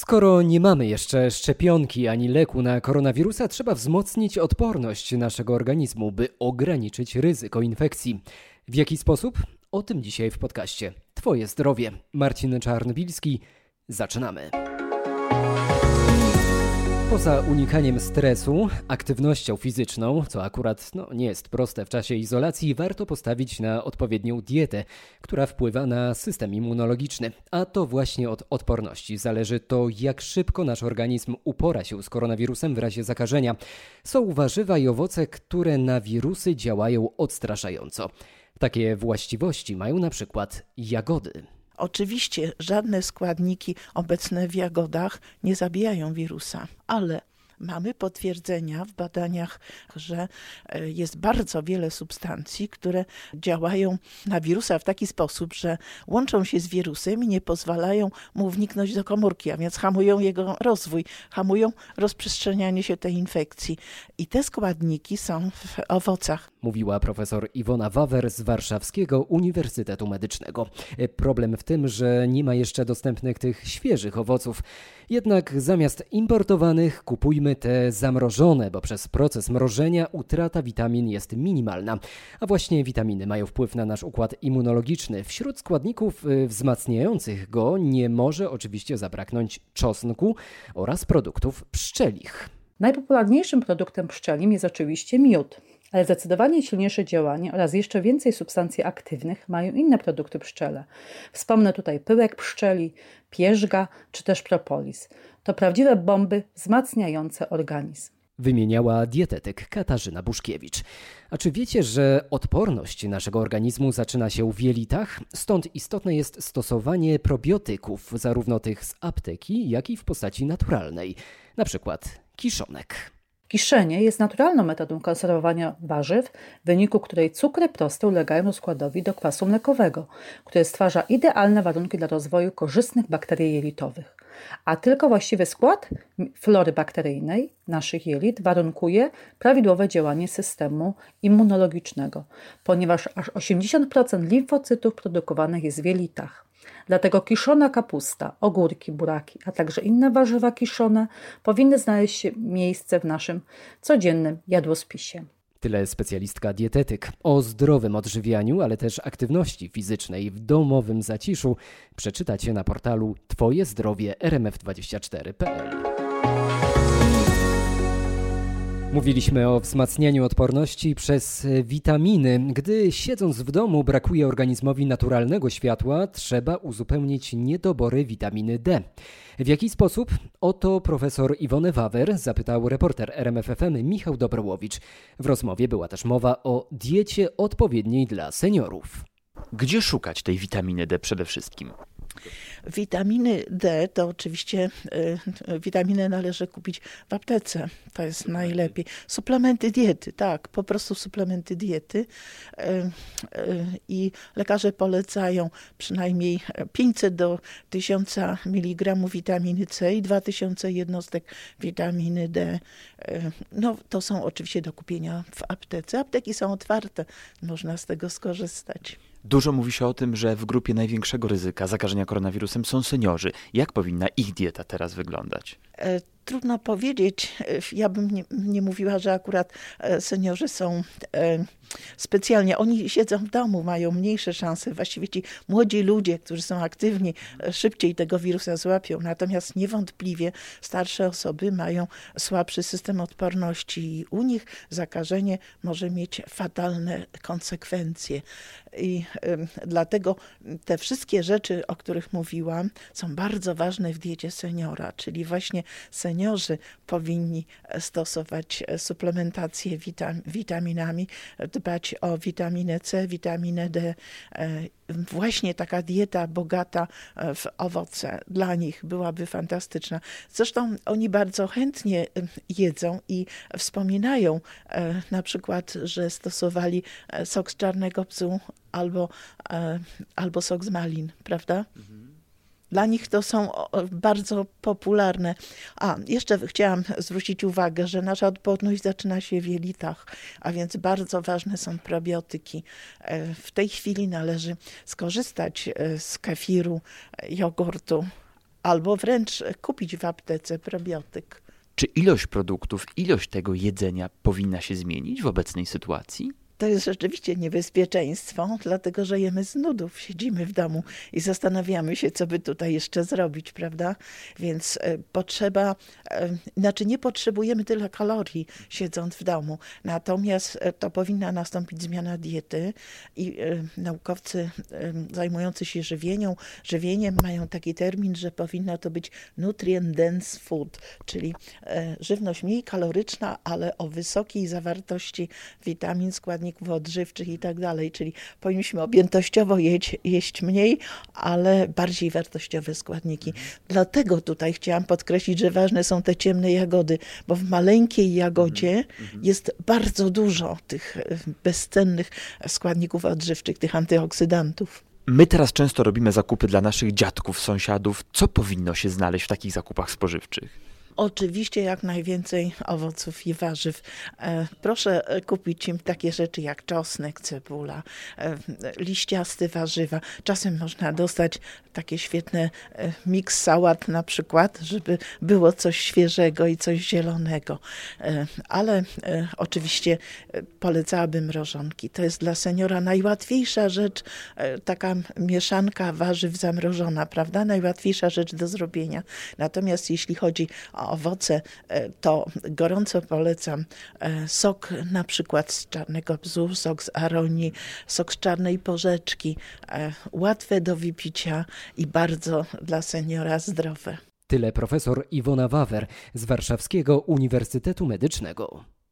Skoro nie mamy jeszcze szczepionki ani leku na koronawirusa, trzeba wzmocnić odporność naszego organizmu, by ograniczyć ryzyko infekcji. W jaki sposób? O tym dzisiaj w podcaście. Twoje zdrowie. Marcin Czarnbilski. Zaczynamy. Poza unikaniem stresu, aktywnością fizyczną, co akurat no, nie jest proste w czasie izolacji, warto postawić na odpowiednią dietę, która wpływa na system immunologiczny. A to właśnie od odporności zależy to, jak szybko nasz organizm upora się z koronawirusem w razie zakażenia. Są warzywa i owoce, które na wirusy działają odstraszająco. Takie właściwości mają na przykład jagody. Oczywiście żadne składniki obecne w jagodach nie zabijają wirusa, ale mamy potwierdzenia w badaniach, że e, jest bardzo wiele substancji, które działają na wirusa w taki sposób, że łączą się z wirusem i nie pozwalają mu wniknąć do komórki, a więc hamują jego rozwój, hamują rozprzestrzenianie się tej infekcji. I te składniki są w owocach. Mówiła profesor Iwona Wawer z Warszawskiego Uniwersytetu Medycznego. Problem w tym, że nie ma jeszcze dostępnych tych świeżych owoców. Jednak zamiast importowanych kupujmy te zamrożone, bo przez proces mrożenia utrata witamin jest minimalna. A właśnie witaminy mają wpływ na nasz układ immunologiczny. Wśród składników y, wzmacniających go nie może oczywiście zabraknąć czosnku oraz produktów pszczelich. Najpopularniejszym produktem pszczelim jest oczywiście miód ale zdecydowanie silniejsze działanie oraz jeszcze więcej substancji aktywnych mają inne produkty pszczele. Wspomnę tutaj pyłek pszczeli, pierzga czy też propolis. To prawdziwe bomby wzmacniające organizm wymieniała dietetyk Katarzyna Buszkiewicz. A czy wiecie, że odporność naszego organizmu zaczyna się w jelitach? Stąd istotne jest stosowanie probiotyków, zarówno tych z apteki, jak i w postaci naturalnej, na przykład kiszonek. Kiszenie jest naturalną metodą konserwowania warzyw, w wyniku której cukry proste ulegają rozkładowi do kwasu mlekowego, który stwarza idealne warunki dla rozwoju korzystnych bakterii jelitowych. A tylko właściwy skład flory bakteryjnej naszych jelit warunkuje prawidłowe działanie systemu immunologicznego, ponieważ aż 80% limfocytów produkowanych jest w jelitach. Dlatego kiszona kapusta, ogórki, buraki, a także inne warzywa kiszone powinny znaleźć miejsce w naszym codziennym jadłospisie. Tyle specjalistka dietetyk. O zdrowym odżywianiu, ale też aktywności fizycznej w domowym zaciszu przeczytacie na portalu twojezdrowie rmf24.pl. Mówiliśmy o wzmacnianiu odporności przez witaminy. Gdy siedząc w domu brakuje organizmowi naturalnego światła, trzeba uzupełnić niedobory witaminy D. W jaki sposób? Oto profesor Iwonę Wawer zapytał reporter RMFFM Michał Dobrołowicz. W rozmowie była też mowa o diecie odpowiedniej dla seniorów. Gdzie szukać tej witaminy D przede wszystkim? Witaminy D to oczywiście y, należy kupić w aptece. To jest najlepiej. Suplementy diety, tak, po prostu suplementy diety. Y, y, I lekarze polecają przynajmniej 500 do 1000 mg witaminy C i 2000 jednostek witaminy D. No, to są oczywiście do kupienia w aptece. Apteki są otwarte, można z tego skorzystać. Dużo mówi się o tym, że w grupie największego ryzyka zakażenia koronawirusem są seniorzy. Jak powinna ich dieta teraz wyglądać? Trudno powiedzieć. Ja bym nie, nie, mówiła, że akurat e, seniorzy są e, specjalnie. Oni siedzą w domu, mają mniejsze szanse. Właściwie ci młodzi ludzie, którzy są aktywni, e, szybciej tego wirusa złapią. Natomiast niewątpliwie starsze osoby mają słabszy system odporności i u nich zakażenie może mieć fatalne konsekwencje. I dlatego te wszystkie rzeczy, o których mówiłam, są bardzo ważne w diecie seniora, czyli właśnie seniorzy powinni stosować suplementację witam, witaminami, dbać o witaminę C, witaminę D. E, właśnie taka dieta bogata w owoce dla nich byłaby fantastyczna. Zresztą oni bardzo chętnie jedzą i wspominają e, na przykład, że stosowali e, sok z czarnego psu albo, albo sok z malin, prawda? Mhm. Dla nich to są bardzo popularne. A, jeszcze chciałam zwrócić uwagę, że nasza odporność zaczyna się w jelitach, a więc bardzo ważne są probiotyki. E, w tej chwili należy skorzystać e, z kefiru, jogurtu, albo wręcz kupić w aptece probiotyk. Czy ilość produktów, ilość tego jedzenia powinna się zmienić w obecnej sytuacji? To jest rzeczywiście niebezpieczeństwo, dlatego że jemy z nudów, siedzimy w domu i zastanawiamy się, co by tutaj jeszcze zrobić, prawda? Więc e, potrzeba, e, znaczy nie potrzebujemy tyle kalorii siedząc w domu, natomiast e, to powinna nastąpić zmiana diety i naukowcy zajmujący się żywienią, żywieniem mają taki termin, że powinno to być nutrient dense food, czyli żywność mniej kaloryczna, ale o wysokiej zawartości witamin, składników składników odżywczych i tak dalej, czyli powinniśmy objętościowo jeść, jeść mniej, ale bardziej wartościowe składniki. Dlatego tutaj chciałam podkreślić, że ważne są te ciemne jagody, bo w maleńkiej jagodzie mhm. jest bardzo dużo tych e, bezcennych składników odżywczych, tych antyoksydantów. My teraz często robimy zakupy dla naszych dziadków, sąsiadów. Co powinno się znaleźć w takich zakupach spożywczych? Oczywiście jak najwięcej owoców i warzyw. E, proszę e, kupić im takie rzeczy jak czosnek, cebula, e, liściaste warzywa. Czasem można dostać takie świetne miks sałat na przykład, żeby było coś świeżego i coś zielonego. Ale oczywiście polecałabym mrożonki. To jest dla seniora najłatwiejsza rzecz, taka mieszanka warzyw zamrożona, prawda? Najłatwiejsza rzecz do zrobienia. Natomiast jeśli chodzi o owoce, e, to gorąco polecam e, sok na przykład z czarnego bzu, sok z aronii, sok z czarnej porzeczki. E, łatwe do wypicia i bardzo dla seniora zdrowe. Tyle profesor Iwona Wawer z Warszawskiego Uniwersytetu Medycznego.